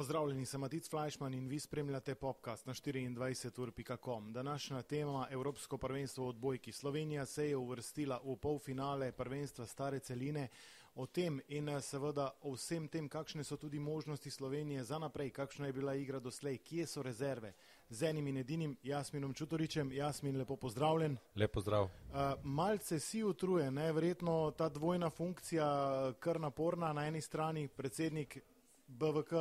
Pozdravljeni, sem Matic Fleischmann in vi spremljate podcast na 24.com. Današnja tema je Evropsko prvenstvo v odbojki. Slovenija se je uvrstila v polfinale prvenstva stare celine. O tem in eh, seveda o vsem tem, kakšne so tudi možnosti Slovenije za naprej, kakšna je bila igra doslej, kje so rezerve. Z enim in edinim Jasminom Čutoričem. Jasmin, lepo pozdravljen. Lepo zdrav. Uh, malce si utrujen, verjetno ta dvojna funkcija kar naporna. Na eni strani predsednik BVK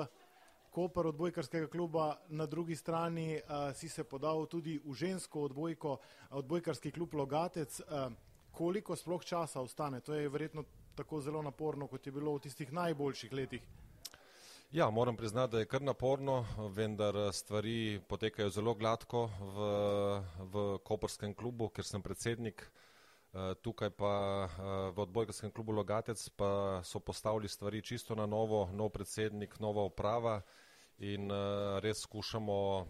Koper odbojkarskega kluba, na drugi strani uh, si se podal tudi v žensko odbojko, odbojkarski klub Logatec. Uh, koliko sploh časa ostane? To je verjetno tako zelo naporno, kot je bilo v tistih najboljših letih. Ja, moram priznati, da je kar naporno, vendar stvari potekajo zelo gladko v, v Koperskem klubu, ker sem predsednik. Tukaj pa v odbojkarskem klubu Logatec pa so postavili stvari čisto na novo, nov predsednik, nova uprava in uh, res skušamo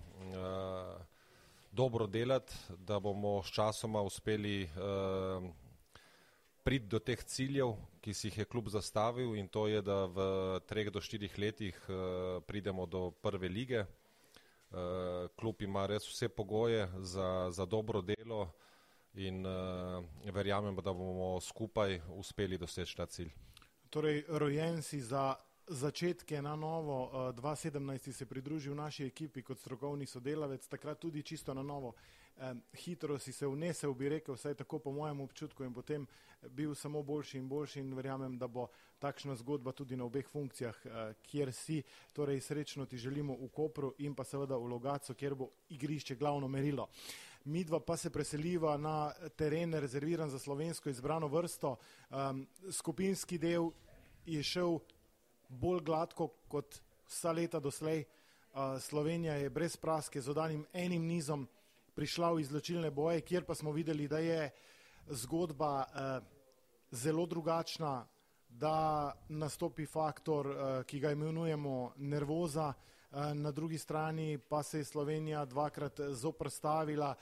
dobro delati, da bomo s časoma uspeli priti do teh ciljev, ki si jih je klub zastavil in to je, da v treh do štirih letih pridemo do prve lige. Klub ima res vse pogoje za, za dobro delo in uh, verjamem, da bomo skupaj uspeli doseči ta cilj. Torej, rojen si za začetke na novo. 2017 se je pridružil naši ekipi kot strokovni sodelavec, takrat tudi čisto na novo. Hitro si se vnesel, bi rekel, vsaj tako po mojem občutku in potem bil samo boljši in boljši in verjamem, da bo takšna zgodba tudi na obeh funkcijah, eh, kjer si. Torej srečno ti želimo v Kopru in pa seveda v Logacu, kjer bo igrišče glavno merilo. Midva pa se preseliva na teren rezerviran za slovensko izbrano vrsto. Skupinski del je šel bolj gladko kot vsa leta doslej. Slovenija je brez praske z odanim enim nizom prišla v izločilne boje, kjer pa smo videli, da je zgodba zelo drugačna, da nastopi faktor, ki ga imenujemo nervoza, na drugi strani pa se je Slovenija dvakrat zoprstavila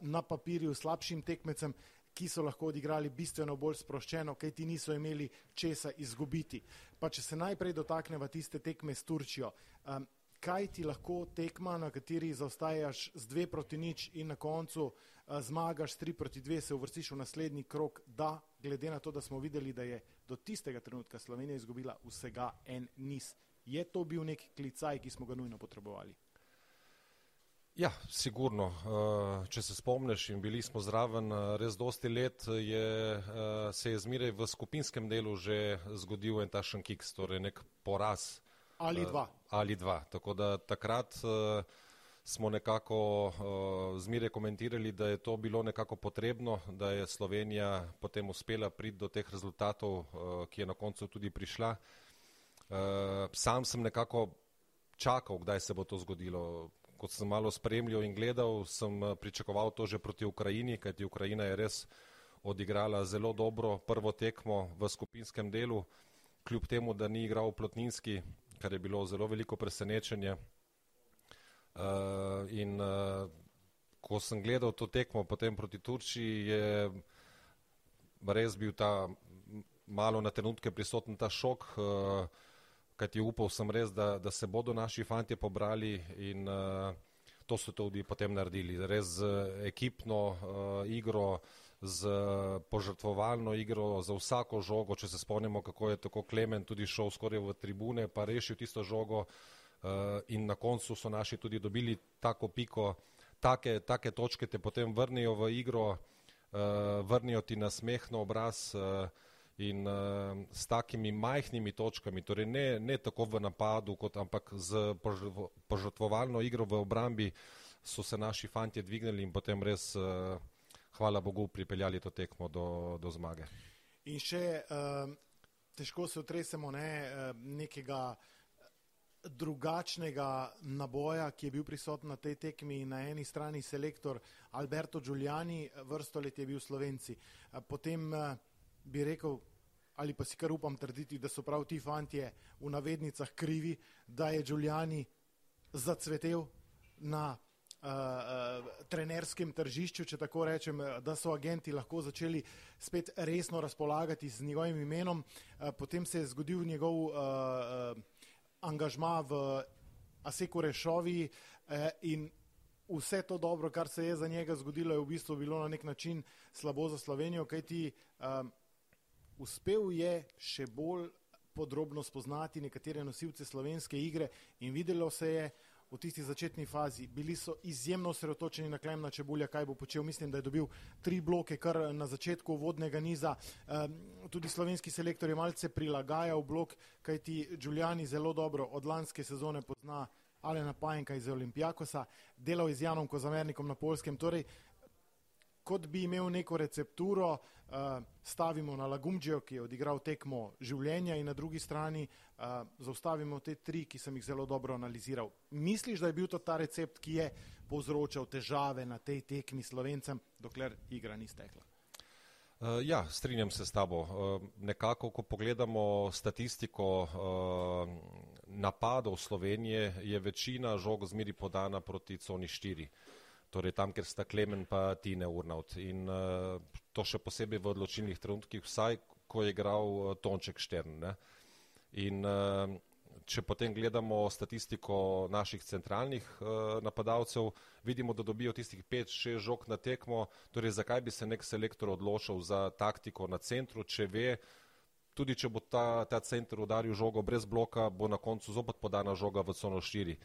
na papirju slabšim tekmecem, ki so lahko odigrali bistveno bolj sproščeno, kaj ti niso imeli česa izgubiti. Pa če se najprej dotakneva tiste tekme s Turčijo, um, kaj ti lahko tekma, na kateri zaostajaš z dve proti nič in na koncu uh, zmagaš s tri proti dve, se uvrstiš v naslednji krok, da glede na to, da smo videli, da je do tistega trenutka Slovenija izgubila vsega en niz. Je to bil nek klicaj, ki smo ga nujno potrebovali? Ja, sigurno. Eh, če se spomniš in bili smo zraven eh, res dosti let, je, eh, se je zmeraj v skupinskem delu že zgodil en tašen kiks, torej nek poraz. Ali dva. Ali dva. Tako da takrat smo nekako zmeraj komentirali, da je to bilo nekako potrebno, da je Slovenija potem uspela priti do teh rezultatov, ki je na koncu tudi prišla. Sam sem nekako čakal, kdaj se bo to zgodilo kot sem malo spremljal in gledal, sem eh, pričakoval to že proti Ukrajini, kajti Ukrajina je res odigrala zelo dobro prvo tekmo v skupinskem delu, kljub temu, da ni igral Plotninski, kar je bilo zelo veliko presenečenje. Uh, in uh, ko sem gledal to tekmo potem proti Turčiji, je res bil ta malo na trenutke prisoten ta šok. Uh, kajti upal sem res, da, da se bodo naši fanti pobrali in uh, to so tudi potem naredili. Res z ekipno uh, igro, z požrtvovalno igro, za vsako žogo, če se spomnimo, kako je tako Klemen tudi šel skoraj v tribune, pa rešil tisto žogo uh, in na koncu so naši tudi dobili tako piko, take, take točke te potem vrnijo v igro, uh, vrnijo ti na smeh na obraz. Uh, in uh, s takimi majhnimi točkami, torej ne, ne tako v napadu, kot, ampak z požrtvovalno igro v obrambi, so se naši fanti dvignili in potem res, uh, hvala Bogu, pripeljali to tekmo do, do zmage. In še uh, težko se otresemo ne, nekega drugačnega naboja, ki je bil prisoten na tej tekmi. Na eni strani selektor Alberto Giuliani, vrsto let je bil Slovenci. Potem bi rekel, ali pa si kar upam trditi, da so prav ti fantje v navednicah krivi, da je Giuliani zacvetel na uh, uh, trenerskem tržišču, če tako rečem, da so agenti lahko začeli spet resno razpolagati z njegovim imenom. Uh, potem se je zgodil njegov uh, uh, angažma v Aseko Rešovi uh, in vse to dobro, kar se je za njega zgodilo, je v bistvu bilo na nek način slabo za Slovenijo, kajti um, uspel je še bolj podrobno spoznati nekatere nosilce slovenske igre in videlo se je v tisti začetni fazi. Bili so izjemno osredotočeni na Klemna Čebulja, kaj bo počel. Mislim, da je dobil tri bloke kar na začetku vodnega niza. Tudi slovenski selektor je malce prilagajal blok, kajti Giuliani zelo dobro od lanske sezone pozna Alena Pajenka iz Olimpijakosa, delal je z Janom Kozamernikom na Polskem. Torej, kot bi imel neko recepturo, uh, stavimo na Lagumdžijo, ki je odigral tekmo življenja in na drugi strani uh, zaustavimo te tri, ki sem jih zelo dobro analiziral. Misliš, da je bil to ta recept, ki je povzročal težave na tej tekmi slovencem, dokler igra ni stekla? Uh, ja, strinjam se s tabo. Nekako, ko pogledamo statistiko napadov Slovenije, je večina žog zmeri podana proti coni 4 torej tam, kjer sta Klemen pa Tine Urnaut. In uh, to še posebej v odločilnih trenutkih, vsaj ko je igral uh, Tonček Štern. Ne? In uh, če potem gledamo statistiko naših centralnih uh, napadalcev, vidimo, da dobijo tistih 5-6 žog na tekmo, torej zakaj bi se nek selektor odločil za taktiko na centru, če ve, tudi če bo ta, ta center udaril žogo brez bloka, bo na koncu zopet podana žoga v cono 4.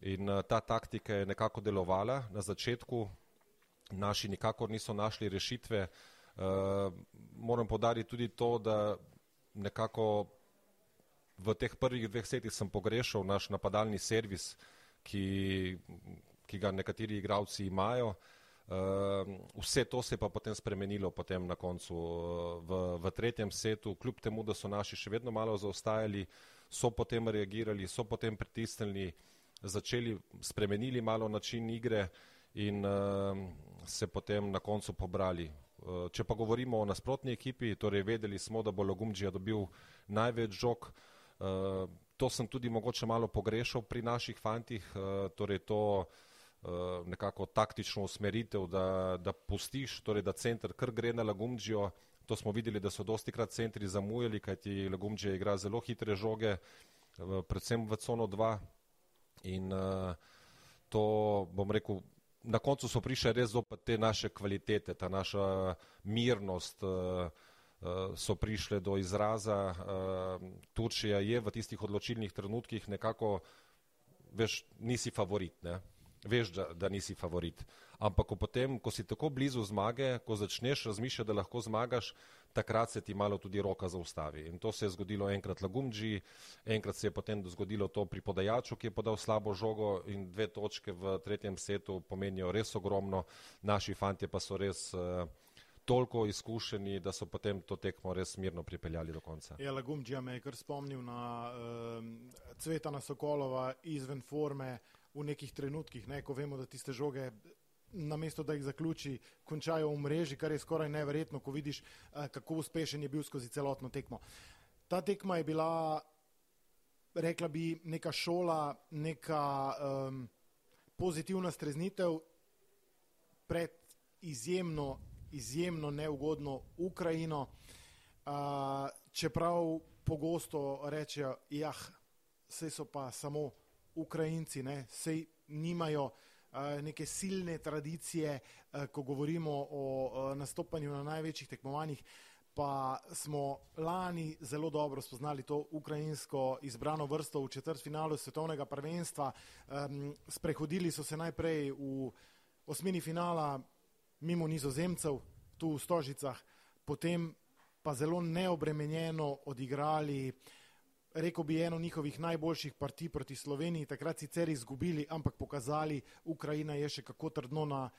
In uh, ta taktika je nekako delovala na začetku, naši nikakor niso našli rešitve. Uh, moram podariti tudi to, da nekako v teh prvih dveh setih sem pogrešal naš napadalni servis, ki, ki ga nekateri igravci imajo. Uh, vse to se je pa potem spremenilo potem na koncu v, v tretjem setu, kljub temu, da so naši še vedno malo zaostajali, so potem reagirali, so potem pritisnili začeli, spremenili malo način igre in uh, se potem na koncu pobrali. Uh, če pa govorimo o nasprotni ekipi, torej vedeli smo, da bo Logumđija dobil največ žog, uh, to sem tudi mogoče malo pogrešal pri naših fantih, uh, torej to nekako taktično usmeritev, da, da pustiš, torej da center kar gre na Lagumđijo, to smo videli, da so dosti krat centri zamujali, kajti Lagumđija igra zelo hitre žoge, predvsem v cono 2, In uh, to, bom rekel, na koncu so prišle res zopet te naše kvalitete, ta naša mirnost uh, so prišle do izraza. Turčija je v tistih odločilnih trenutkih nekako, veš, nisi favorit, ne? veš, da, da nisi favorit. Ampak ko potem, ko si tako blizu zmage, ko začneš razmišljati, da lahko zmagaš, takrat se ti malo tudi roka zaustavi. In to se je zgodilo enkrat Lagumdži, enkrat se je potem zgodilo to pri podajaču, ki je podal slabo žogo in dve točke v tretjem setu pomenijo res ogromno. Naši fantje pa so res uh, toliko izkušeni, da so potem to tekmo res mirno pripeljali do konca. Ja, Lagumdžija me je kar spomnil na uh, Cvetana Sokolova izven forme v nekih trenutkih, ne, ko vemo, da tiste žoge namesto da jih zaključi, končajo v mreži, kar je skoraj neverjetno, ko vidiš, eh, kako uspešen je bil skozi celotno tekmo. Ta tekma je bila, rekla bi, neka šola, neka um, pozitivna streznitev pred izjemno, izjemno neugodno Ukrajino, uh, čeprav pogosto rečejo, jah, vse so pa samo Ukrajinci, ne, sej nimajo Eh, neke silne tradicije, eh, ko govorimo o nastopanju na največjih tekmovanjih, pa smo lani zelo dobro spoznali to ukrajinsko izbrano vrsto v četrtfinalu svetovnega prvenstva. Sprehodili so se najprej v osmini finala mimo nizozemcev, tu v Stožicah, potem pa zelo neobremenjeno odigrali rekel bi, eno njihovih najboljših partij proti Sloveniji, takrat sicer izgubili, ampak pokazali, Ukrajina je še kako trdno na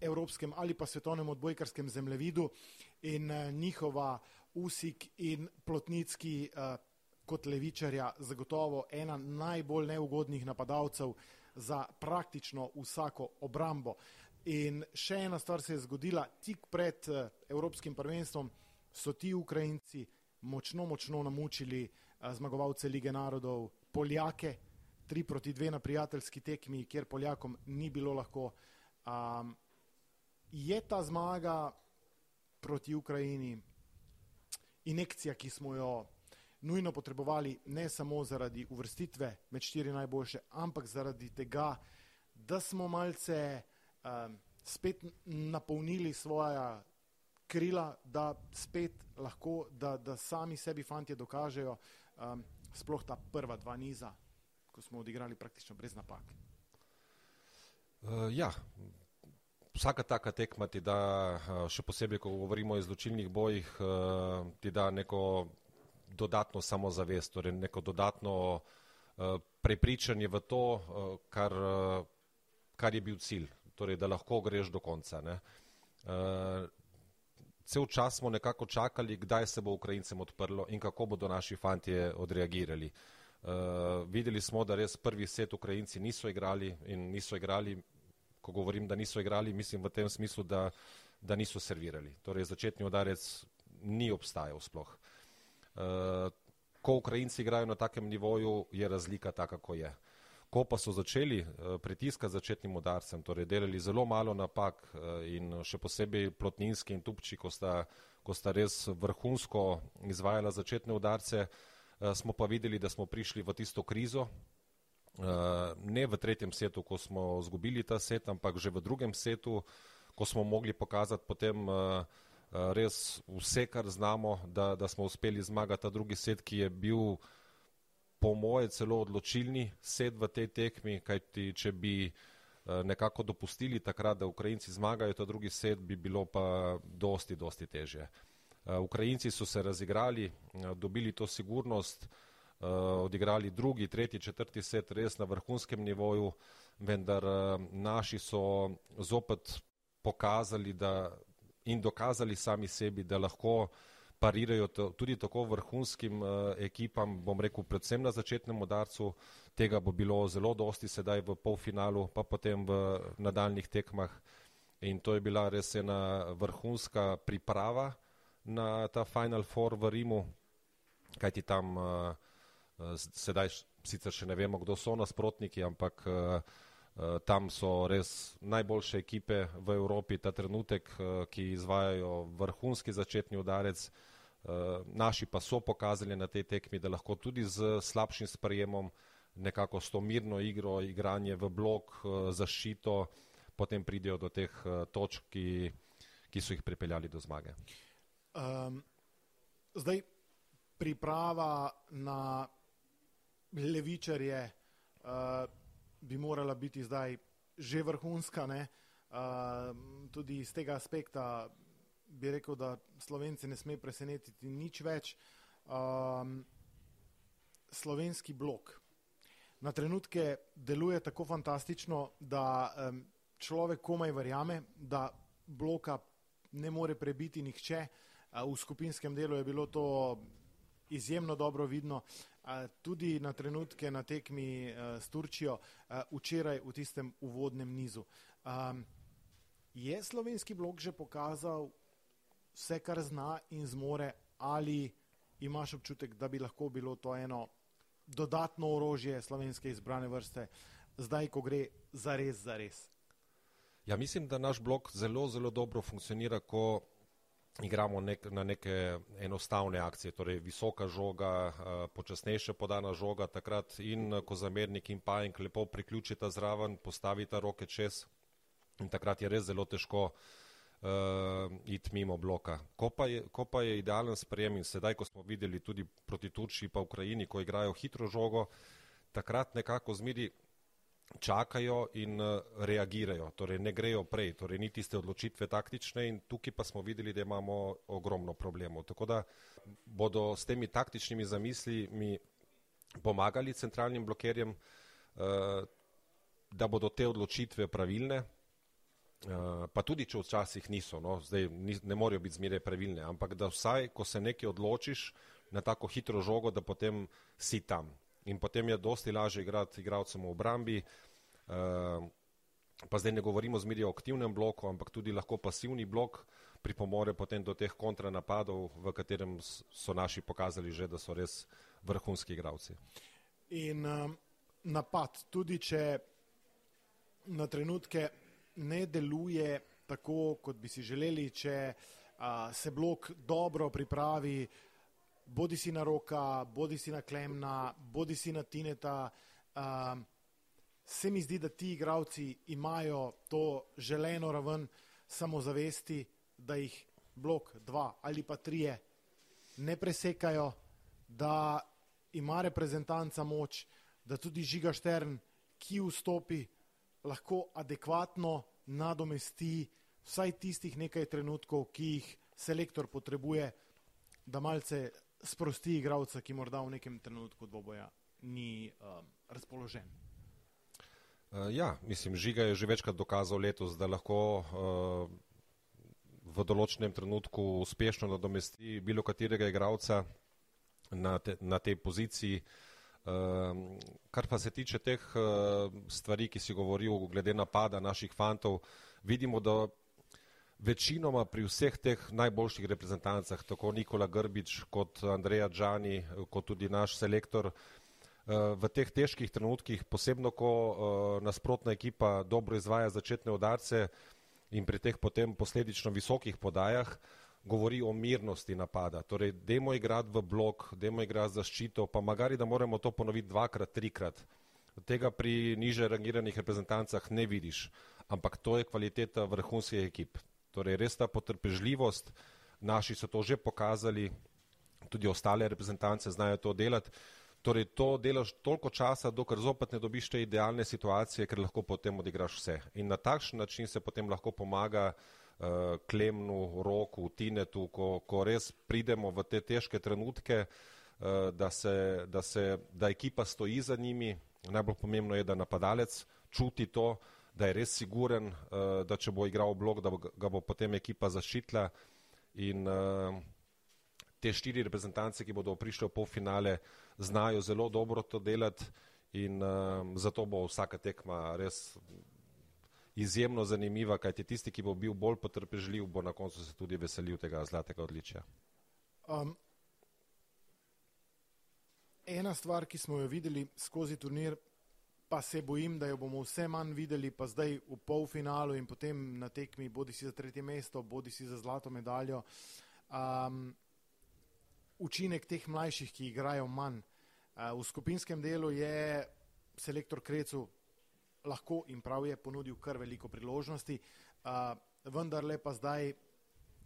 evropskem ali pa svetovnem odbojkarskem zemljevidu in uh, njihova Usik in Plotnicki uh, kot levičarja zagotovo ena najbolj neugodnih napadalcev za praktično vsako obrambo. In še ena stvar se je zgodila tik pred uh, Evropskim prvenstvom, so ti Ukrajinci močno, močno namučili uh, zmagovalce lige narodov, Poljake, tri proti dve na prijateljski tekmi, kjer Poljakom ni bilo lahko. Um, je ta zmaga proti Ukrajini injekcija, ki smo jo nujno potrebovali ne samo zaradi uvrstitve med štiri najboljše, ampak zaradi tega, da smo malce um, spet napolnili svoja krila, da spet lahko, da, da sami sebi fanti dokažejo, um, sploh ta prva dva niza, ko smo odigrali praktično brez napak. Uh, ja, vsaka taka tekma ti da, uh, še posebej, ko govorimo o izločilnih bojih, uh, ti da neko dodatno samozavest, torej neko dodatno uh, prepričanje v to, uh, kar, uh, kar je bil cilj, torej da lahko greš do konca. Uh, cel čas smo nekako čakali, kdaj se bo Ukrajincem odprlo in kako bodo naši fantje odreagirali. Uh, videli smo, da res prvi set Ukrajinci niso igrali in niso igrali, ko govorim, da niso igrali, mislim v tem smislu, da, da niso servirali. Torej, začetni udarec ni obstajal sploh. Uh, ko Ukrajinci igrajo na takem nivoju, je razlika taka, kako je. Uh, Ko pa so začeli uh, pritiskati začetnim udarcem, torej delali zelo malo napak uh, in še posebej Plotninski in Tupči, ko sta, ko sta res vrhunsko izvajala začetne udarce, uh, smo pa videli, da smo prišli v tisto krizo. Ne v tretjem setu, ko smo zgubili ta set, ampak že v drugem setu, ko smo mogli pokazati potem res vse, kar znamo, da, da smo uspeli zmagati ta drugi set, ki je bil uh, po moje celo odločilni sed v tej tekmi, kajti če bi eh, nekako dopustili takrat, da Ukrajinci zmagajo ta drugi sed, bi bilo pa dosti, dosti težje. Eh, Ukrajinci so se razigrali, eh, dobili to sigurnost, odigrali drugi, tretji, četrti set res na vrhunskem nivoju, vendar naši so zopet pokazali da, in dokazali sami sebi, da lahko parirajo to, tudi tako vrhunskim uh, ekipam, bom rekel, predvsem na začetnem udarcu. Tega bo bilo zelo dosti sedaj v polfinalu, pa potem v nadaljnih tekmah. In to je bila res ena vrhunska priprava na ta Final Four v Rimu, kajti tam uh, sedaj sicer še ne vemo, kdo so nasprotniki, ampak uh, tam so res najboljše ekipe v Evropi ta trenutek, uh, ki izvajajo vrhunski začetni udarec. Eh, naši pa so pokazali na tej tekmi, da lahko tudi z slabšim sprejemom nekako s to mirno igro, igranje v blok, eh, zaščito, potem pridejo do teh eh, točk, ki, ki so jih pripeljali do zmage. Um, zdaj, priprava na levičarje uh, bi morala biti zdaj že vrhunska, uh, tudi iz tega aspekta bi rekel, da Slovenci ne sme presenetiti nič več. Um, slovenski blok na trenutke deluje tako fantastično, da um, človek komaj verjame, da bloka ne more prebiti nihče. Uh, v skupinskem delu je bilo to izjemno dobro vidno, tudi na trenutke na tekmi s Turčijo, včeraj v tistem uvodnem nizu. Je slovenski blok že pokazal, vse, kar zna in zmore, ali imaš občutek, da bi lahko bilo to eno dodatno orožje slovenske izbrane vrste, zdaj, ko gre za res, za res. Ja, mislim, da naš blok zelo, zelo dobro funkcionira, ko igramo nek, na neke enostavne akcije, torej visoka žoga, uh, počasnejša podana žoga, takrat in ko zamernik in pajenk lepo priključita zraven, postavita roke čez in takrat je res zelo težko uh, iti mimo bloka. Ko pa, je, ko pa je idealen sprejem in sedaj, ko smo videli tudi proti Turčiji pa Ukrajini, ko igrajo hitro žogo, takrat nekako zmeri čakajo in uh, reagirajo, torej ne grejo prej, torej ni tiste odločitve taktične in tukaj pa smo videli, da imamo ogromno problemov. Tako da bodo s temi taktičnimi zamislimi pomagali centralnim blokerjem, uh, da bodo te odločitve pravilne, Eh, pa tudi če včasih niso, no, zdaj ne morejo biti zmeraj pravilne, ampak da vsaj, ko se nekaj odločiš na tako hitro žogo, da potem si tam. In potem je dosti lažje igrati igralcem v obrambi, uh, pa zdaj ne govorimo zmeraj o aktivnem bloku, ampak tudi lahko pasivni blok pripomore potem do teh kontranapadov, v katerem so naši pokazali že, da so res vrhunski igralci. In um, napad, tudi če na trenutke ne deluje tako, kot bi si želeli, če a, se blok dobro pripravi, bodi si na roka, bodi si na klemna, bodi si na tineta. Uh, se mi zdi, da ti igravci imajo to želeno raven samozavesti, da jih blok dva ali pa trije ne presekajo, da ima reprezentanca moč, da tudi Žiga Štern, ki vstopi, lahko adekvatno nadomesti vsaj tistih nekaj trenutkov, ki jih selektor potrebuje, da malce sprosti igralca, ki morda v nekem trenutku dvoboja ni um, razpoložen. Uh, ja, mislim, Žiga je že večkrat dokazal letos, da lahko uh, v določenem trenutku uspešno nadomesti bilo katerega igralca na, te, na tej poziciji. Uh, kar pa se tiče teh uh, stvari, ki si govoril glede napada naših fantov, vidimo, da večinoma pri vseh teh najboljših reprezentancah, tako Nikola Grbič kot Andreja Džani, kot tudi naš selektor, eh, v teh težkih trenutkih, posebno ko eh, nasprotna ekipa dobro izvaja začetne udarce in pri teh potem posledično visokih podajah, govori o mirnosti napada. Torej, demo igrati v blok, demo igrati zaščito, pa magari, da moramo to ponoviti dvakrat, trikrat. Tega pri niže rangiranih reprezentancah ne vidiš, ampak to je kvaliteta vrhunskih ekip. Torej, res ta potrpežljivost, naši so to že pokazali, tudi ostale reprezentance znajo to delati. Torej, to delaš toliko časa, dokler zopet ne dobiš te idealne situacije, ker lahko potem odigraš vse. In na takšen način se potem lahko pomaga uh, Klemnu, Roku, Tinetu, ko, ko res pridemo v te težke trenutke, uh, da, se, da, se, da ekipa stoji za njimi. Najbolj pomembno je, da napadalec čuti to, uh, da je res siguren, uh, da če bo igral blok, da ga bo potem ekipa zaščitila. In uh, te štiri reprezentance, ki bodo prišli v polfinale, znajo zelo dobro to delati in uh, zato bo vsaka tekma res izjemno zanimiva, kajti tisti, ki bo bil bolj potrpežljiv, bo na koncu se tudi veselil tega zlatega odličja. Um, ena stvar, ki smo jo videli skozi turnir, pa se bojim, da jo bomo vse manj videli, pa zdaj v polfinalu in potem na tekmi, bodi si za tretje mesto, bodi si za zlato medaljo. Um, učinek teh mlajših, ki igrajo manj. Uh, v skupinskem delu je selektor Krecu lahko in prav je ponudil kar veliko priložnosti, uh, vendar le pa zdaj,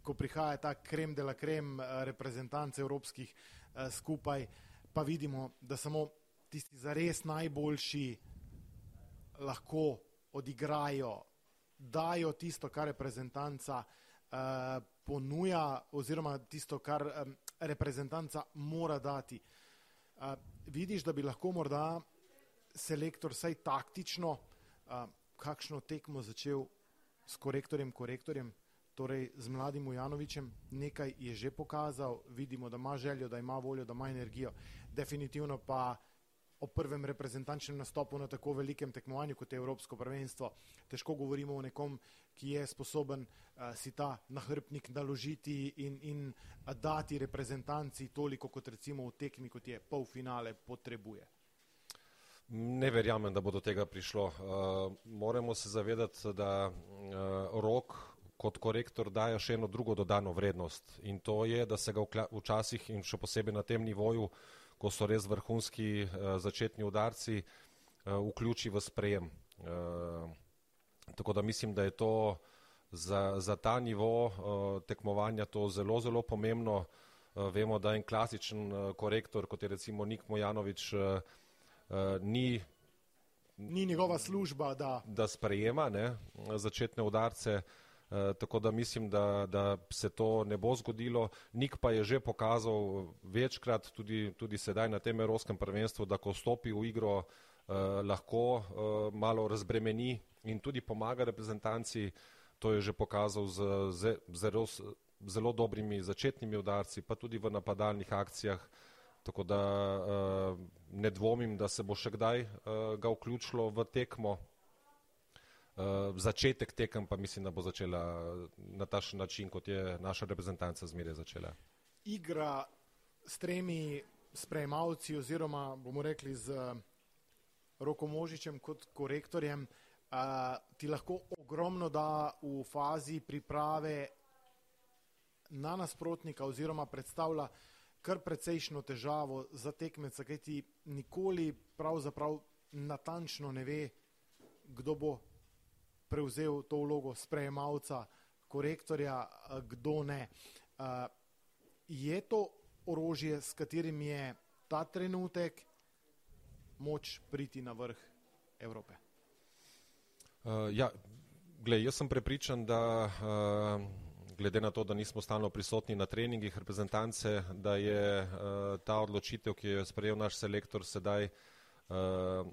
ko prihaja ta krem de la krem uh, reprezentance evropskih uh, skupaj, pa vidimo, da samo tisti zares najboljši lahko odigrajo, dajo tisto, kar reprezentanca uh, ponuja, oziroma tisto, kar um, reprezentanca mora dati. Uh, vidiš, da bi lahko morda selektor vsaj taktično uh, kakšno tekmo začel s korektorjem, korektorjem, torej z mladim Ujanovičem, nekaj je že pokazal, vidimo, da ima željo, da ima voljo, da ima energijo, definitivno pa o prvem reprezentančnem nastopu na tako velikem tekmovanju, kot je Evropsko prvenstvo. Težko govorimo o nekom, ki je sposoben uh, si ta nahrbnik naložiti in, in uh, dati reprezentanci toliko, kot recimo v tekmi, kot je polfinale, potrebuje. Ne verjamem, da bo do tega prišlo. Uh, moramo se zavedati, da uh, rok kot korektor daje še eno drugo dodano vrednost in to je, da se ga včasih in še posebej na tem nivoju ko so res vrhunski uh, začetni udarci, uh, vključi v sprejem. Uh, tako da mislim, da je to za, za ta nivo tekmovanja to zelo, zelo pomembno. Vemo, da en klasičen korektor, kot je recimo Nik Mojanovič, ni, ni njegova služba, da, da sprejema ne, začetne udarce. Uh, Eh, tako da mislim, da, da se to ne bo zgodilo. Nik pa je že pokazal večkrat, tudi, tudi sedaj na tem Evropskem prvenstvu, da ko stopi v igro, eh, lahko eh, malo razbremeni in tudi pomaga reprezentanci. To je že pokazal z, z zelo, zelo dobrimi začetnimi udarci, pa tudi v napadalnih akcijah. Tako da uh, ne dvomim, da se bo še kdaj uh, ga vključilo v tekmo, Uh, začetek tekem pa mislim, da bo začela na tašen način, kot je naša reprezentanca zmeraj začela. Igra s tremi sprejemavci oziroma bomo rekli z Rokomožičem kot korektorjem uh, ti lahko ogromno da v fazi priprave na nasprotnika oziroma predstavlja kar precejšno težavo za tekmeca, kaj ti nikoli pravzaprav natančno ne ve, kdo bo prevzel to vlogo sprejemalca, korektorja, kdo ne. Je to orožje, s katerim je ta trenutek moč priti na vrh Evrope? Uh, ja, gled, jaz sem prepričan, da uh, glede na to, da nismo stalno prisotni na treningih reprezentance, da je uh, ta odločitev, ki jo je sprejel naš selektor sedaj, uh,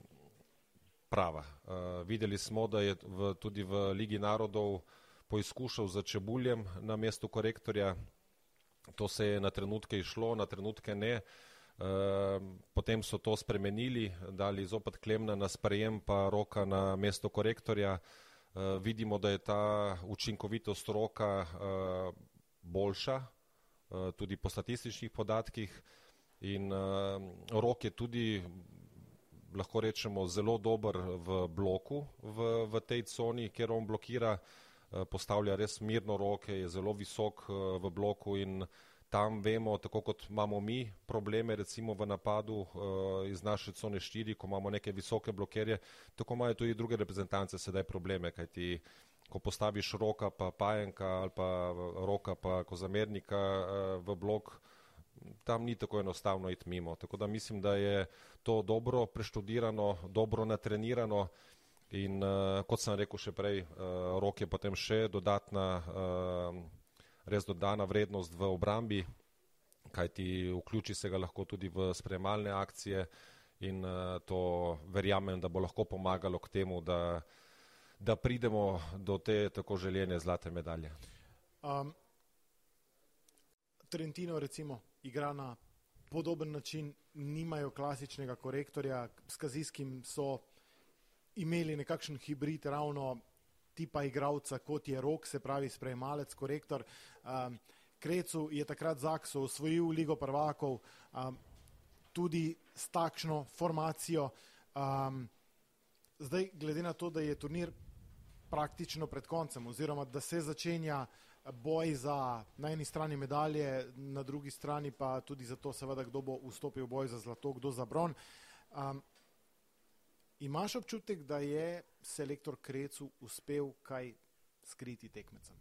prava. Uh, videli smo, da je v, tudi v Ligi narodov poizkušal za čebuljem na mestu korektorja. To se je na trenutke išlo, na trenutke ne. Uh, potem so to spremenili, dali zopet Klemna na sprejem, pa roka na mesto korektorja. Uh, vidimo, da je ta učinkovitost roka eh, boljša, tudi po statističnih podatkih in rok je tudi, lahko rečemo, zelo dober v bloku v, v tej coni, kjer on blokira, postavlja res mirno roke, je zelo visok v bloku in tam vemo, tako kot imamo mi probleme recimo v napadu iz naše cone 4, ko imamo neke visoke blokerje, tako imajo tudi druge reprezentance sedaj probleme, kajti ko postaviš roka pa pajenka ali pa roka pa kozamernika v blok, tam ni tako enostavno iti mimo. Tako da mislim, da je to dobro preštudirano, dobro natrenirano in uh, kot sem rekel še prej, uh, rok je potem še dodatna uh, res dodana vrednost v obrambi, kajti vključi se ga lahko tudi v sprejemalne akcije in uh, to verjamem, da bo lahko pomagalo k temu, da, da pridemo do te tako željene zlate medalje. Um, Trentino recimo igra na podoben način, nimajo klasičnega korektorja, s kazijskim so imeli nekakšen hibrid ravno tipa igralca, kot je rok, se pravi sprejemalec, korektor. Um, Krecu je takrat Zakso osvojil Ligo prvakov um, tudi s takšno formacijo. Um, zdaj, glede na to, da je turnir praktično pred koncem, oziroma da se začenja boj za na eni strani medalje, na drugi strani pa tudi za to, seveda, kdo bo vstopil v boj za zlato, kdo za bron. Um, Imaš občutek, da je selektor Krecu uspel kaj skriti tekmecem?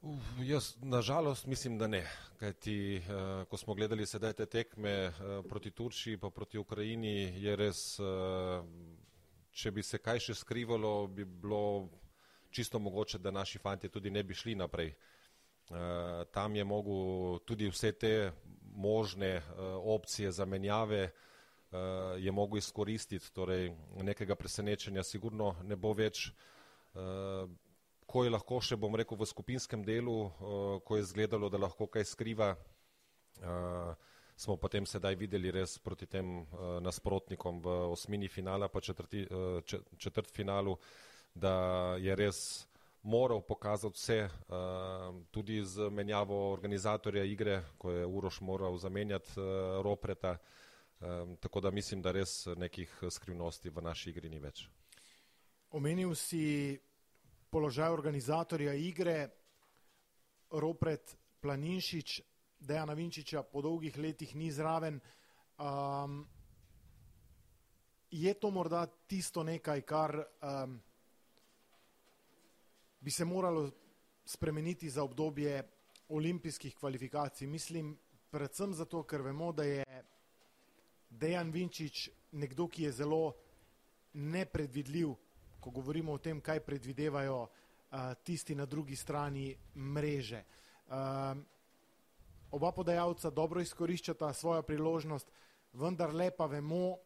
Uh, jaz nažalost mislim, da ne. Kajti, uh, ko smo gledali sedaj te tekme uh, proti Turčiji pa proti Ukrajini, je res, uh, če bi se kaj še skrivalo, bi bilo čisto mogoče, da naši fanti tudi ne bi šli naprej. Uh, tam je mogel tudi vse te možne uh, opcije zamenjave uh, je mogel izkoristiti, torej nekega presenečenja sigurno ne bo več. Ko je lahko še, bom rekel, v skupinskem delu, ko je izgledalo, da lahko kaj skriva, smo potem sedaj videli res proti tem nasprotnikom v osmini finala pa četrti, četrt finalu, da je res moral pokazati vse, uh, tudi z menjavo organizatorja igre, ko je Uroš moral zamenjati uh, Ropreta, Um, tako da mislim, da res nekih skrivnosti v naši igri ni več. Omenil si položaj organizatorja igre, Ropret Planinšič, Dejana Vinčiča po dolgih letih ni zraven. Um, je to morda tisto nekaj, kar um, bi se moralo spremeniti za obdobje olimpijskih kvalifikacij? Mislim predvsem zato, ker vemo, da je Dejan Vinčič, nekdo, ki je zelo nepredvidljiv, ko govorimo o tem, kaj predvidevajo uh, tisti na drugi strani mreže. Uh, oba podajalca dobro izkoriščata svojo priložnost, vendar lepa vemo,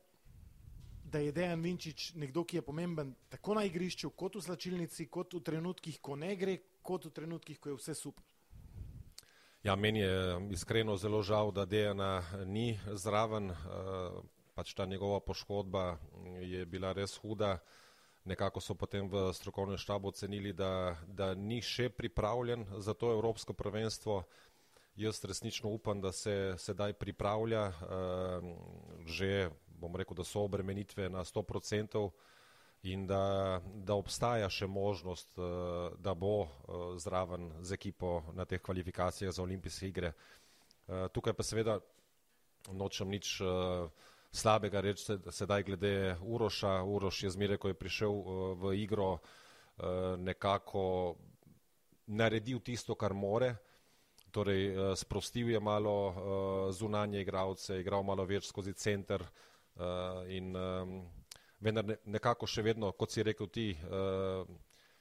da je Dejan Vinčič nekdo, ki je pomemben tako na igrišču, kot v slačilnici, kot v trenutkih, ko ne gre, kot v trenutkih, ko je vse super. Ja, meni je iskreno zelo žal, da Dejana ni zraven, eh, pač ta njegova poškodba je bila res huda. Nekako so potem v strokovnem štabu ocenili, da, da ni še pripravljen za to evropsko prvenstvo. Jaz resnično upam, da se sedaj pripravlja, eh, že bom rekel, da so obremenitve na 100%, in da, da obstaja še možnost, uh, da bo uh, zraven z ekipo na teh kvalifikacijah za olimpijske igre. Uh, tukaj pa seveda nočem nič slabega reči sedaj glede Uroša. Uroš je zmeraj, ko je prišel v igro, nekako naredil tisto, kar more. Torej, sprostil je malo zunanje igralce, igral malo več skozi center uh, in um, vendar ne, nekako še vedno, kot si rekel ti, uh,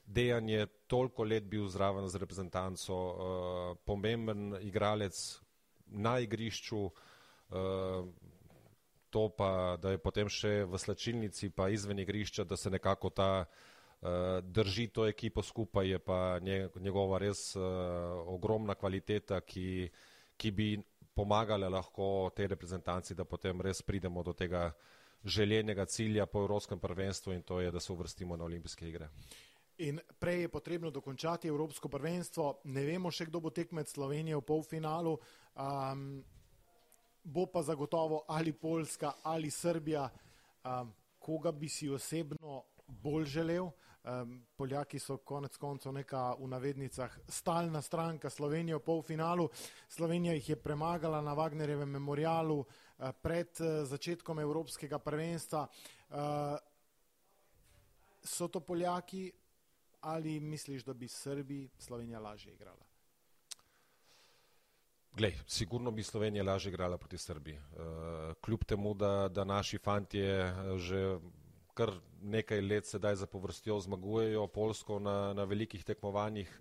Dejan je toliko let bil zraven z reprezentanco, uh, pomemben igralec na igrišču, to pa, da je potem še v slačilnici pa izven igrišča, da se nekako ta drži to ekipo skupaj, je pa njegova res ogromna kvaliteta, ki, ki bi pomagala lahko tej reprezentanci, da potem res pridemo do tega željenega cilja po Evropskem prvenstvu in to je, da se uvrstimo na olimpijske igre. In prej je potrebno dokončati Evropsko prvenstvo. Ne vemo še, kdo bo tekmec Slovenije v polfinalu. Um, bo pa zagotovo ali Poljska ali Srbija. Um, koga bi si osebno bolj želel? Um, Poljaki so konec koncev neka v navednicah stalna stranka Slovenije v polfinalu. Slovenija jih je premagala na Wagnerjevem memorialu. Eh, pred eh, začetkom Evropskega prvenstva. Eh, so to Poljaki ali misliš, da bi Srbi Slovenija lažje igrala? Glej, sigurno bi Slovenija lažje igrala proti Srbiji. Kljub temu, da, da naši fantje že kar nekaj let sedaj za povrstjo zmagujejo Polsko na, na velikih tekmovanjih,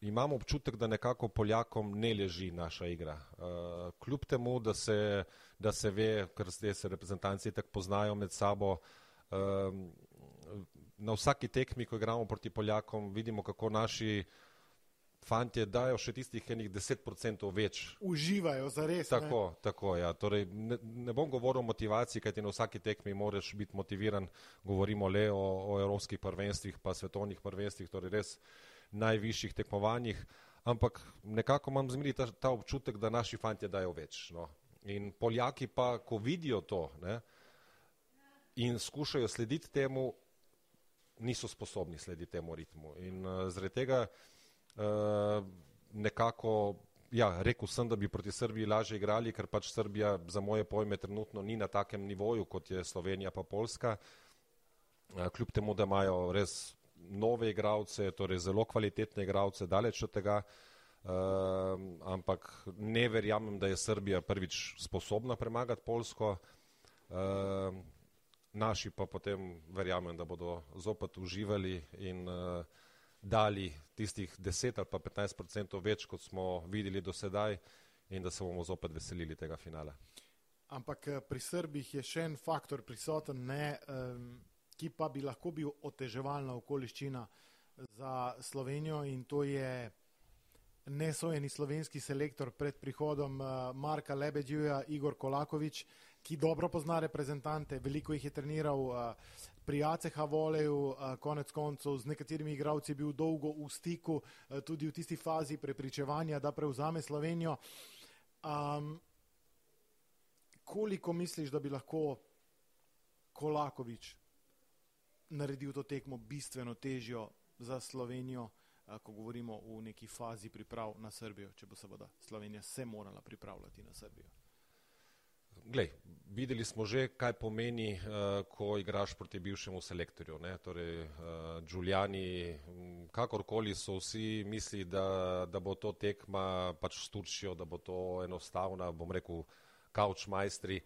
imam občutek, da nekako Poljakom ne leži naša igra. Uh, kljub temu, da se, da se ve, ker zdaj se reprezentanci tako poznajo med sabo, uh, na vsaki tekmi, ko igramo proti Poljakom, vidimo, kako naši fantje dajo še tistih enih 10% več. Uživajo za res. Tako, ne? tako, ja. Torej, ne, ne bom govoril o motivaciji, kajti na vsaki tekmi moraš biti motiviran, govorimo le o, o evropskih prvenstvih, pa svetovnih prvenstvih, torej res najvišjih tekmovanjih, ampak nekako imam zmeri ta, ta občutek, da naši fantje dajo več. No. In Poljaki pa, ko vidijo to ne, in skušajo slediti temu, niso sposobni slediti temu ritmu. In uh, zaradi tega uh, nekako, ja, rekel sem, da bi proti Srbiji lažje igrali, ker pač Srbija za moje pojme trenutno ni na takem nivoju, kot je Slovenija pa Poljska. Uh, kljub temu, da imajo res nove igralce, torej zelo kvalitetne igralce, daleč od tega, uh, ampak ne verjamem, da je Srbija prvič sposobna premagati Polsko. Naši pa potem verjamem, da bodo zopet uživali in uh, dali tistih 10 ali pa 15 odstotkov več, kot smo videli do sedaj in da se bomo zopet veselili tega finala. Ampak pri Srbih je še en faktor prisoten, ne, um, ki pa bi lahko bil oteževalna okoliščina za Slovenijo in to je nesojeni slovenski selektor pred prihodom eh, Marka Lebedjuja, Igor Kolakovič, ki dobro pozna reprezentante, veliko jih je treniral eh, pri ACH voleju, eh, konec koncev z nekaterimi igralci je bil dolgo v stiku, tudi v tisti fazi prepričevanja, da prevzame Slovenijo. Um, koliko misliš, da bi lahko Kolakovič naredil to tekmo bistveno težjo za Slovenijo, ko govorimo v neki fazi priprav na Srbijo, če bo seveda Slovenija se morala pripravljati na Srbijo. Glej, videli smo že, kaj pomeni, uh, ko igraš proti bivšemu selektorju. Ne? Torej, uh, Giuliani, kakorkoli so vsi misli, da, da bo to tekma pač s Turčijo, da bo to enostavna, bom rekel, kauč majstri.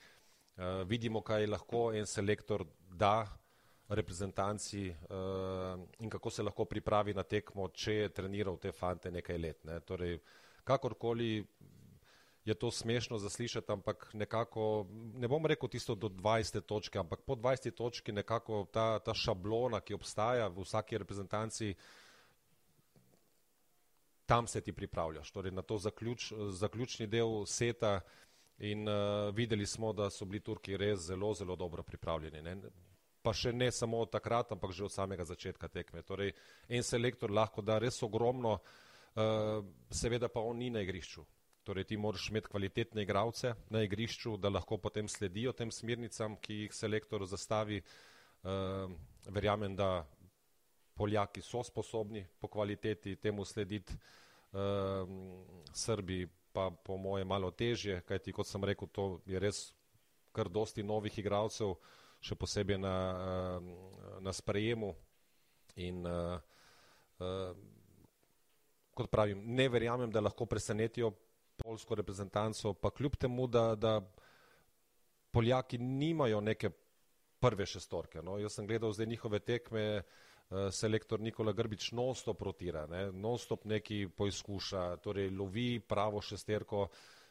Uh, vidimo, kaj lahko en selektor da, reprezentanci in kako se lahko pripravi na tekmo, če je treniral te fante nekaj let. Ne. Torej, kakorkoli je to smešno zaslišati, ampak nekako, ne bom rekel tisto do 20 točke, ampak po 20 točki nekako ta, ta šablona, ki obstaja v vsaki reprezentanci, tam se ti pripravljaš, torej na to zaključ, zaključni del seta in uh, videli smo, da so bili Turki res zelo, zelo dobro pripravljeni. Ne pa še ne samo od takrat, ampak že od samega začetka tekme. Torej, en selektor lahko da res ogromno, uh, seveda pa on ni na igrišču. Torej, ti moraš imeti kvalitetne igralce na igrišču, da lahko potem sledijo tem smernicam, ki jih selektor zastavi. Uh, verjamem, da Poljaki so sposobni po kvaliteti temu slediti, uh, Srbi pa po moje malo težje, kajti kot sem rekel, to je res kar dosti novih igralcev, še posebej na, uh, na sprejemu. In, uh, uh, kot pravim, ne verjamem, da lahko presenetijo polsko reprezentanco, pa kljub temu, da, da Poljaki nimajo neke prve šestorke. No. Jaz sem gledal zdaj njihove tekme, uh, selektor Nikola Grbič non-stop rotira, ne. non-stop neki poizkuša, torej lovi pravo šesterko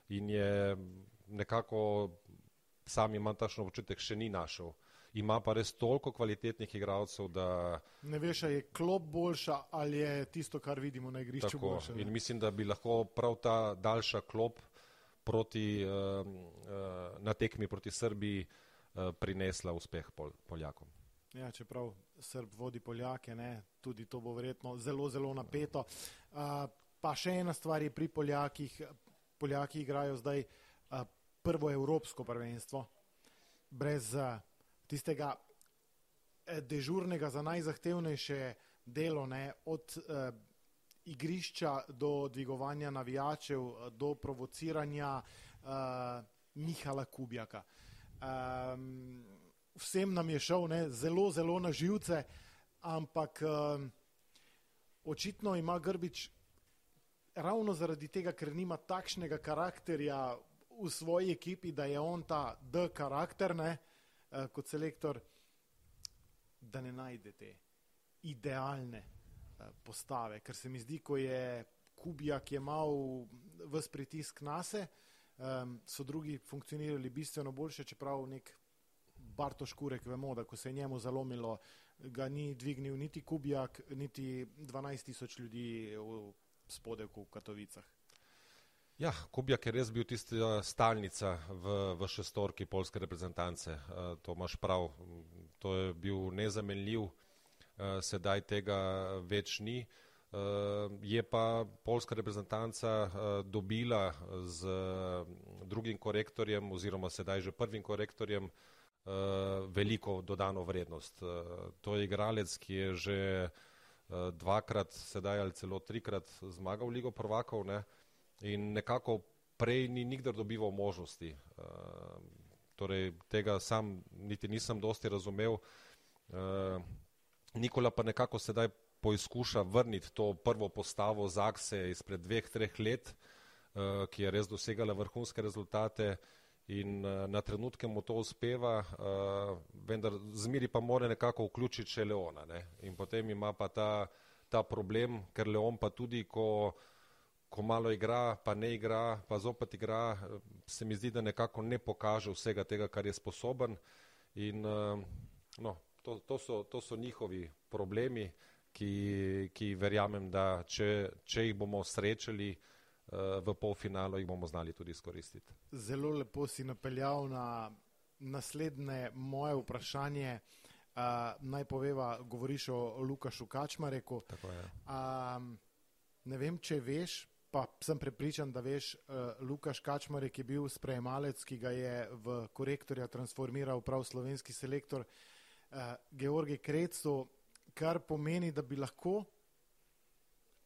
in je nekako, sam imam takšno občutek, še ni našel. Ima pa res toliko kvalitetnih igralcev, da. Ne veš, je klop boljša ali je tisto, kar vidimo na igrišču. Tako, boljša, in mislim, da bi lahko prav ta daljša klop proti, uh, uh, na tekmi proti Srbiji uh, prinesla uspeh pol, Poljakom. Ja, čeprav Srb vodi Poljake, ne, tudi to bo verjetno zelo, zelo napeto. Uh, pa še ena stvar je pri Poljakih. Poljaki igrajo zdaj uh, prvo evropsko prvenstvo. Brez uh, tistega dežurnega za najzahtevnejše delo, ne, od uh, igrišča do dvigovanja navijačev, do provociranja uh, Mihala Kubjaka. Um, vsem nam je šel ne, zelo, zelo na živce, ampak um, očitno ima Grbič ravno zaradi tega, ker nima takšnega karakterja v svoji ekipi, da je on ta D karakter, ne, uh, kot selektor, da ne najdete idealne uh, postave, ker se mi zdi, ko je Kubjak je imel vse pritisk na se, um, so drugi funkcionirali bistveno boljše, čeprav nek Barto Škurek vemo, da ko se je njemu zalomilo, ga ni dvignil niti Kubjak, niti 12 tisoč ljudi v spodek v Katovicah. Ja, Kubjak je res bil tista stalnica v, v šestorki polske reprezentance. To imaš prav, to je bil nezamenljiv, sedaj tega več ni. Je pa polska reprezentanca dobila z drugim korektorjem oziroma sedaj že prvim korektorjem veliko dodano vrednost. To je igralec, ki je že dvakrat, sedaj ali celo trikrat zmagal Ligo prvakov. Ne? In nekako prej ni nikdar dobival možnosti. Uh, torej, tega sam niti nisem dosti razumel. Uh, Nikola pa nekako sedaj poizkuša vrniti to prvo postavo Zakse izpred dveh, treh let, uh, ki je res dosegala vrhunske rezultate in uh, na trenutke mu to uspeva, uh, vendar zmeri pa more nekako vključiti še Leona. Ne? In potem ima pa ta, ta problem, ker Leon pa tudi, ko ko malo igra, pa ne igra, pa zopet igra, se mi zdi, da nekako ne pokaže vsega tega, kar je sposoben. In, eh, no, to, to, so, to so njihovi problemi, ki, ki verjamem, da če, če jih bomo srečali eh, v polfinalu, jih bomo znali tudi izkoristiti. Zelo lepo si napeljal na naslednje moje vprašanje. Uh, naj poveva, govoriš o Lukašu Kačmareku. Um, ne vem, če veš, pa sem prepričan, da veš, uh, Lukaš Kačmarek je bil sprejemalec, ki ga je v korektorja transformiral prav slovenski selektor uh, Georgi Krecu, kar pomeni, da bi lahko,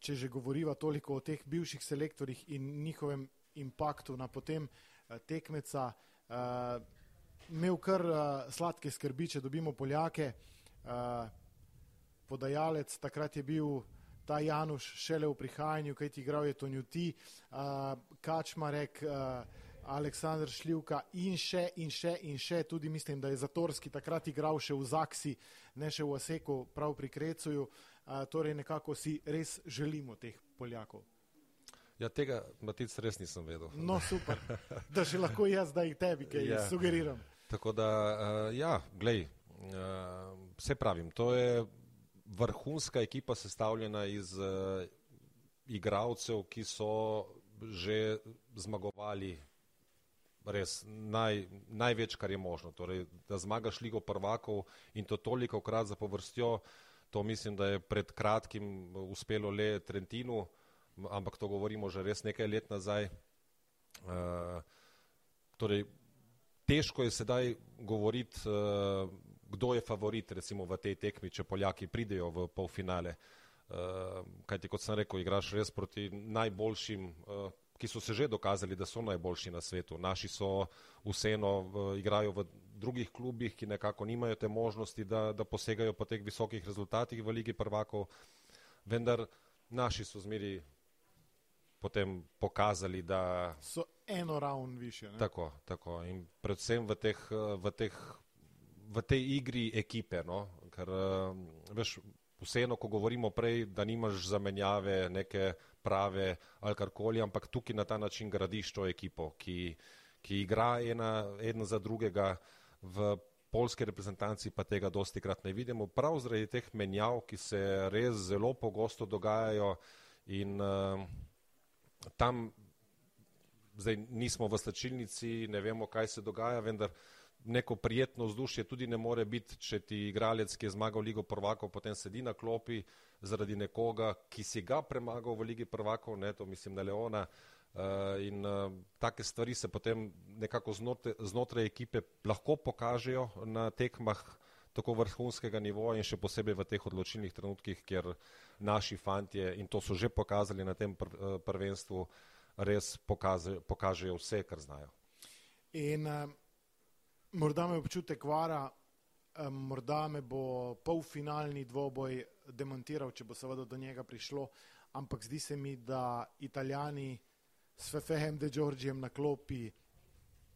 če že govoriva toliko o teh bivših selektorjih in njihovem impaktu na potem uh, tekmeca, uh, imel kar uh, sladke skrbi, če dobimo Poljake. Uh, podajalec takrat je bil ta Januš šele v prihajanju, kaj ti igral je to njuti, uh, Kačmarek, uh, Aleksandr Šljivka in še in še in še, tudi mislim, da je Zatorski takrat igral še v Zaksi, ne še v Oseku, prav pri Krecuju, uh, torej nekako si res želimo teh Poljakov. Ja, tega Matic res nisem vedel. No, super, da še lahko jaz zdaj tebi kaj ja. sugeriram. Tako da, uh, ja, glej, uh, vse pravim, to je vrhunska ekipa sestavljena iz uh, igralcev, ki so že zmagovali res naj, največ, kar je možno. Torej, da zmagaš ligo prvakov in to toliko krat za povrstjo, to mislim, da je pred kratkim uspelo le Trentinu, ampak to govorimo že res nekaj let nazaj. Uh, torej, težko je sedaj govoriti, uh, kdo je favorit recimo v tej tekmi, če Poljaki pridejo v polfinale. Uh, kajti, kot sem rekel, igraš res proti najboljšim, uh, ki so se že dokazali, da so najboljši na svetu. Naši so vseeno uh, igrajo v drugih klubih, ki nekako nimajo te možnosti, da, da posegajo po teh visokih rezultatih v Ligi prvakov, vendar naši so zmeri potem pokazali, da so eno ravno više. Ne? Tako, tako. In predvsem v, teh, v, teh, v tej igri ekipe, no? ker veš, vseeno, ko govorimo prej, da nimaš zamenjave, neke prave ali karkoli, ampak tukaj na ta način gradiš to ekipo, ki, ki igra ena, ena za drugega v polske reprezentanci pa tega dosti krat ne vidimo, prav zaradi teh menjav, ki se res zelo pogosto dogajajo in uh, tam zdaj nismo v slačilnici, ne vemo, kaj se dogaja, vendar neko prijetno vzdušje tudi ne more biti, če ti igralec, ki je zmagal Ligo prvakov, potem sedi na klopi zaradi nekoga, ki si ga premagal v Ligi prvakov, ne, to mislim na Leona, uh, in uh, take stvari se potem nekako znotraj, znotraj ekipe lahko pokažejo na tekmah tako vrhunskega nivoja in še posebej v teh odločilnih trenutkih, kjer naši fantje, in to so že pokazali na tem prvenstvu, res pokaže, pokažejo vse, kar znajo. In uh, morda me občutek vara, um, morda me bo polfinalni dvoboj demontiral, če bo seveda do njega prišlo, ampak zdi se mi, da italijani s Fefehem de Giorgijem na klopi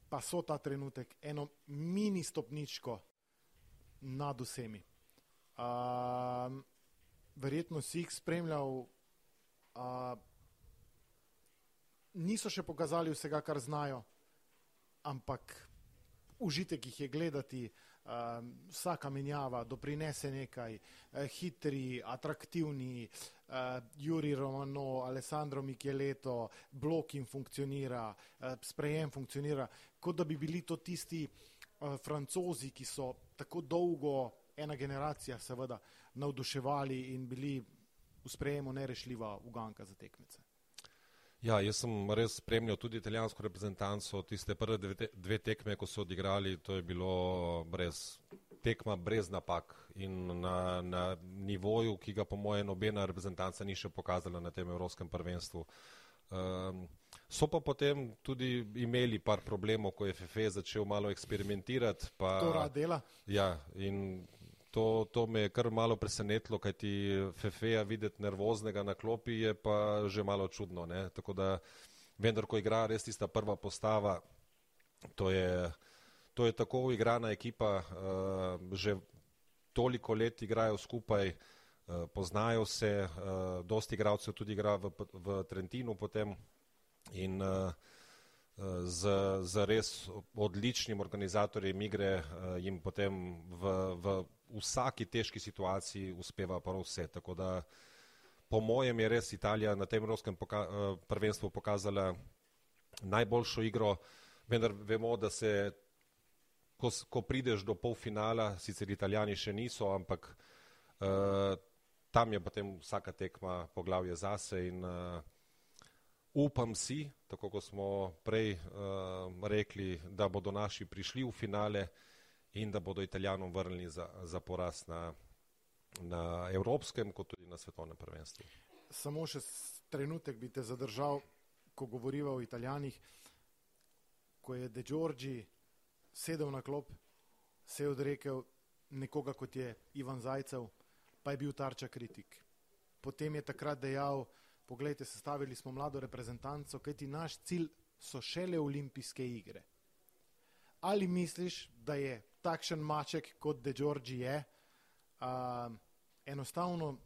pa so ta trenutek eno mini stopničko nad vsemi. Uh, verjetno si jih spremljal, uh, niso še pokazali vsega, kar znajo, ampak užitek jih je gledati, uh, vsaka menjava doprinese nekaj, uh, hitri, atraktivni, uh, Juri Romano, Alessandro Micheleto, blok jim funkcionira, uh, sprejem funkcionira, kot da bi bili to tisti uh, francozi, ki so tako dolgo, ena generacija seveda, navduševali in bili v sprejemu nerešljiva uganka za tekmece. Ja, jaz sem res spremljal tudi italijansko reprezentanco, tiste prve dve, dve tekme, ko so odigrali, to je bilo brez tekma, brez napak in na, na nivoju, ki ga po moje nobena reprezentanca ni še pokazala na tem evropskem prvenstvu. Um, so pa potem tudi imeli par problemov, ko je FFE začel malo eksperimentirati. Pa, to rad dela. Ja, in To, to me je kar malo presenetilo, kaj ti Fefeja videti nervoznega na klopi je pa že malo čudno. Ne? Tako da, vendar, ko igra res tista prva postava, to je, to je tako igrana ekipa, uh, že toliko let igrajo skupaj, uh, poznajo se, uh, dosti igralcev tudi igra v, v Trentinu potem in uh, z, z res odličnim organizatorjem igre jim potem v, v vsaki težki situaciji uspeva prav vse. Tako da po mojem je res Italija na tem evropskem poka eh, prvenstvu pokazala najboljšo igro, vendar vemo, da se, ko, ko prideš do polfinala, sicer italijani še niso, ampak uh, tam je potem vsaka tekma poglavje zase in uh, upam si, tako kot smo prej uh, rekli, da bodo naši prišli v finale, uh, in da bodo Italijanom vrnili za, za poraz na, na evropskem, kot tudi na svetovnem prvenstvu. Samo še trenutek bi te zadržal, ko govoriva o Italijanih. Ko je De Giorgi sedel na klop, se je odrekel nekoga, kot je Ivan Zajcev, pa je bil tarča kritik. Potem je takrat dejal, pogledajte, sestavili smo mlado reprezentanco, kajti naš cilj so šele olimpijske igre. Ali misliš, da je takšen maček, kot De Giorgi je, uh, enostavno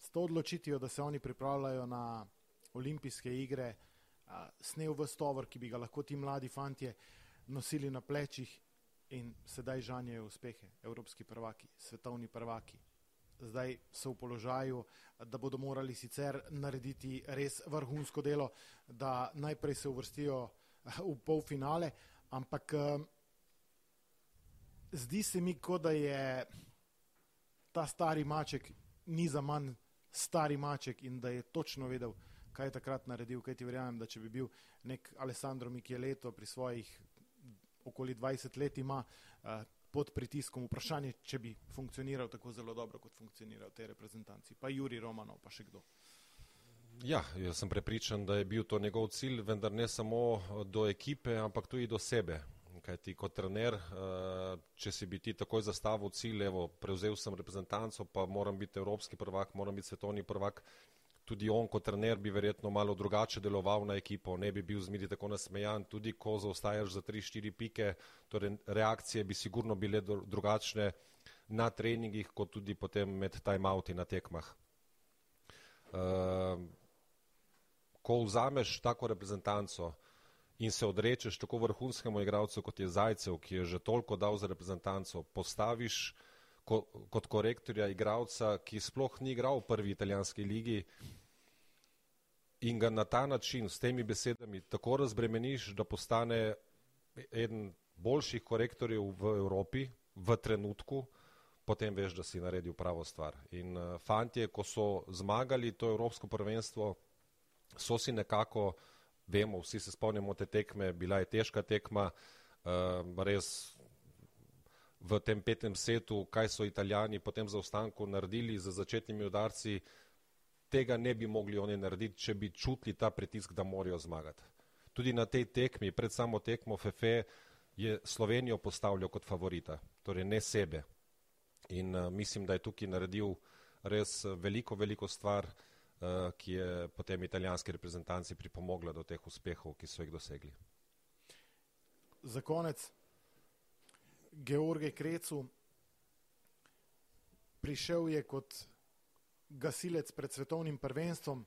s to odločitijo, da se oni pripravljajo na olimpijske igre, uh, snel v stovor, ki bi ga lahko ti mladi fantje nosili na plečih in sedaj žanjejo uspehe, evropski prvaki, svetovni prvaki. Zdaj so v položaju, da bodo morali sicer narediti res vrhunsko delo, da najprej se uvrstijo v polfinale, ampak zdi se mi, kot da je ta stari maček ni za manj stari maček in da je točno vedel, kaj je takrat naredil, kaj ti verjamem, da če bi bil nek Alessandro Micheleto pri svojih okoli 20 let ima uh, pod pritiskom vprašanje, če bi funkcioniral tako zelo dobro, kot funkcionira v tej reprezentanci. Pa Juri Romanov, pa še kdo. Ja, jaz sem prepričan, da je bil to njegov cilj, vendar ne samo do ekipe, ampak tudi do sebe. Kaj ti kot trener, uh, če si bi ti takoj zastavil cilj, evo, prevzel sem reprezentanco, pa moram biti evropski prvak, moram biti svetovni prvak, tudi on kot trener bi verjetno malo drugače deloval na ekipo, ne bi bil zmeri tako nasmejan, tudi ko zaostajaš za 3-4 pike, torej reakcije bi sigurno bile drugačne na treningih, kot tudi potem med timeouti na tekmah. Uh, ko vzameš tako reprezentanco in se odrečeš tako vrhunskemu igralcu, kot je Zajcev, ki je že toliko dal za reprezentanco, postaviš ko, kot korektorja igralca, ki sploh ni igral v prvi italijanski ligi in ga na ta način s temi besedami tako razbremeniš, da postane eden boljših korektorjev v Evropi v trenutku, potem veš, da si naredil pravo stvar. In uh, fantje, ko so zmagali to evropsko prvenstvo, so si nekako, vemo, vsi se spomnimo te tekme, bila je težka tekma, uh, res v tem petem setu, kaj so italijani potem za ostanku naredili z začetnimi udarci, tega ne bi mogli oni narediti, če bi čutili ta pritisk, da morajo zmagati. Tudi na tej tekmi, pred samo tekmo FFE, je Slovenijo postavljal kot favorita, torej ne sebe. In uh, mislim, da je tukaj naredil res veliko, veliko stvar, uh, ki je potem italijanski reprezentanci pripomogla do teh uspehov, ki so jih dosegli. Za konec, George Krecu. Prišel je kot gasilec pred svetovnim prvenstvom,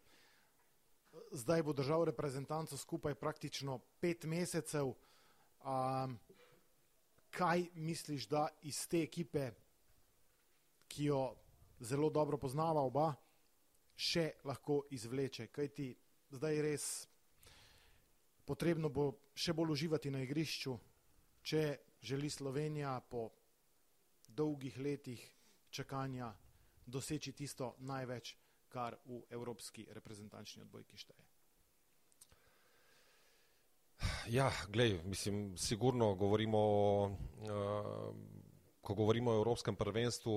zdaj bo držal reprezentanco skupaj praktično pet mesecev. Um, kaj misliš, da iz te ekipe, ki jo zelo dobro poznava oba, še lahko izvleče? Kaj ti zdaj res potrebno bo še bolj uživati na igrišču, če želi Slovenija po dolgih letih čakanja doseči tisto največ, kar v evropski reprezentančni odbojki šteje. Ja, glej, mislim, sigurno govorimo, uh, ko govorimo o evropskem prvenstvu,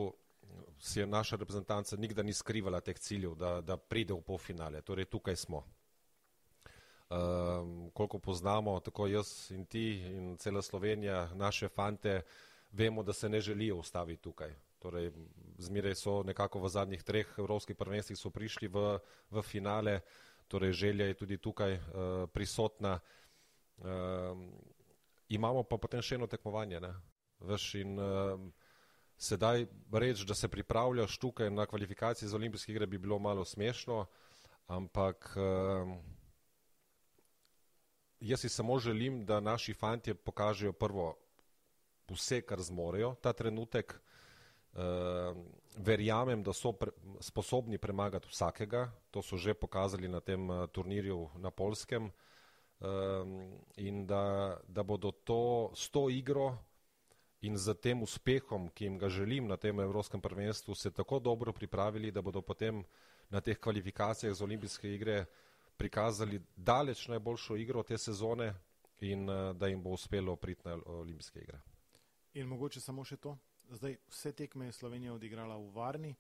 si je naša reprezentanca nikdar ni skrivala teh ciljev, da, da pride v polfinale. Torej, tukaj smo. Um, koliko poznamo, tako jaz in ti in cela Slovenija, naše fante, vemo, da se ne želijo ustaviti tukaj. Torej, zmeraj so nekako v zadnjih treh evropskih prvenstvih prišli v, v finale, torej želja je tudi tukaj uh, prisotna. Um, imamo pa potem še eno tekmovanje. Veš, in, uh, sedaj reči, da se pripravljaš tukaj na kvalifikacije za olimpijske igre, bi bilo malo smešno, ampak. Uh, jaz si samo želim, da naši fantje pokažejo prvo vse, kar zmorejo ta trenutek. Uh, verjamem, da so pre, sposobni premagati vsakega, to so že pokazali na tem uh, turnirju na Polskem uh, in da, da bodo to s to igro in z tem uspehom, ki jim ga želim na tem Evropskem prvenstvu, se tako dobro pripravili, da bodo potem na teh kvalifikacijah za olimpijske igre prikazali daleč najboljšo igro te sezone in uh, da jim bo uspelo priti na olimpijske igre. In mogoče samo še to. Zdaj vse tekme je Slovenija odigrala v Varni,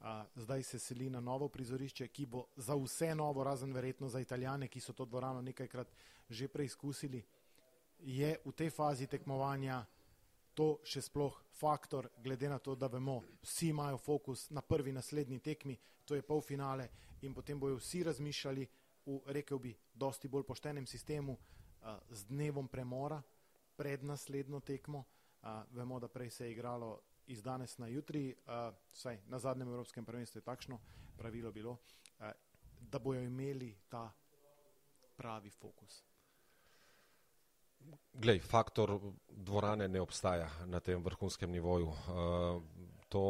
a, zdaj se seli na novo prizorišče, ki bo za vse novo, razen verjetno za Italijane, ki so to dvorano nekajkrat že preizkusili. Je v tej fazi tekmovanja to še sploh faktor, glede na to, da vemo, vsi imajo fokus na prvi naslednji tekmi, to je polfinale in potem bojo vsi razmišljali, v, rekel bi, dosti bolj poštenem sistemu uh, z dnevom premora pred naslednjo tekmo. Uh, vemo, da prej se je igralo iz danes na jutri, uh, saj na zadnjem Evropskem prvenstvu je takšno pravilo bilo, uh, da bojo imeli ta pravi fokus. Glej, faktor dvorane ne obstaja na tem vrhunskem nivoju. Uh, to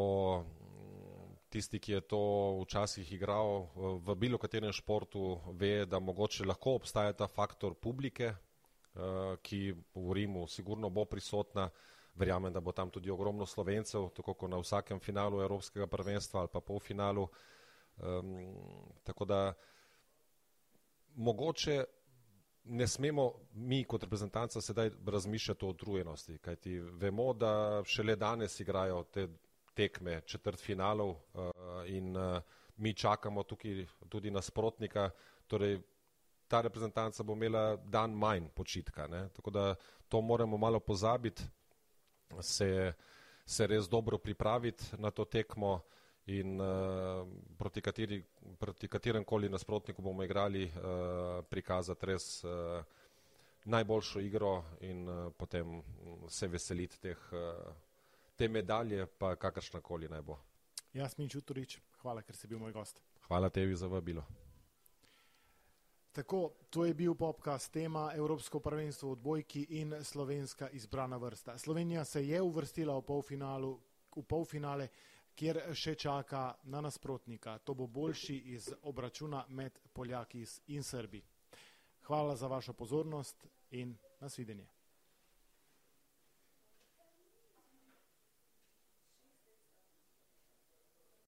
tisti, ki je to včasih igral v bilo katerem športu, ve, da mogoče lahko obstaja ta faktor publike, eh, ki v Rimu sigurno bo prisotna. Verjamem, da bo tam tudi ogromno slovencev, tako kot na vsakem finalu Evropskega prvenstva ali pa polfinalu. Um, tako da mogoče ne smemo mi kot reprezentanca sedaj razmišljati o utrujenosti, kajti vemo, da šele danes igrajo te tekme četrt finalov uh, in uh, mi čakamo tukaj tudi nasprotnika, torej ta reprezentanca bo imela dan manj počitka, ne? tako da to moramo malo pozabiti, se, se res dobro pripraviti na to tekmo in uh, proti, kateri, proti katerem koli nasprotniku bomo igrali, uh, prikazati res uh, najboljšo igro in uh, potem se veseliti teh, uh, te medalje, pa kakršna koli naj bo. Jasmin Čutorič, hvala, ker si bil moj gost. Hvala tebi za vabilo. Tako, to je bil popkast tema Evropsko prvenstvo v odbojki in slovenska izbrana vrsta. Slovenija se je uvrstila v, polfinalu, v polfinale kjer še čaka na nasprotnika. To bo boljši iz obračuna med Poljaki in Srbi. Hvala za vašo pozornost in nasvidenje.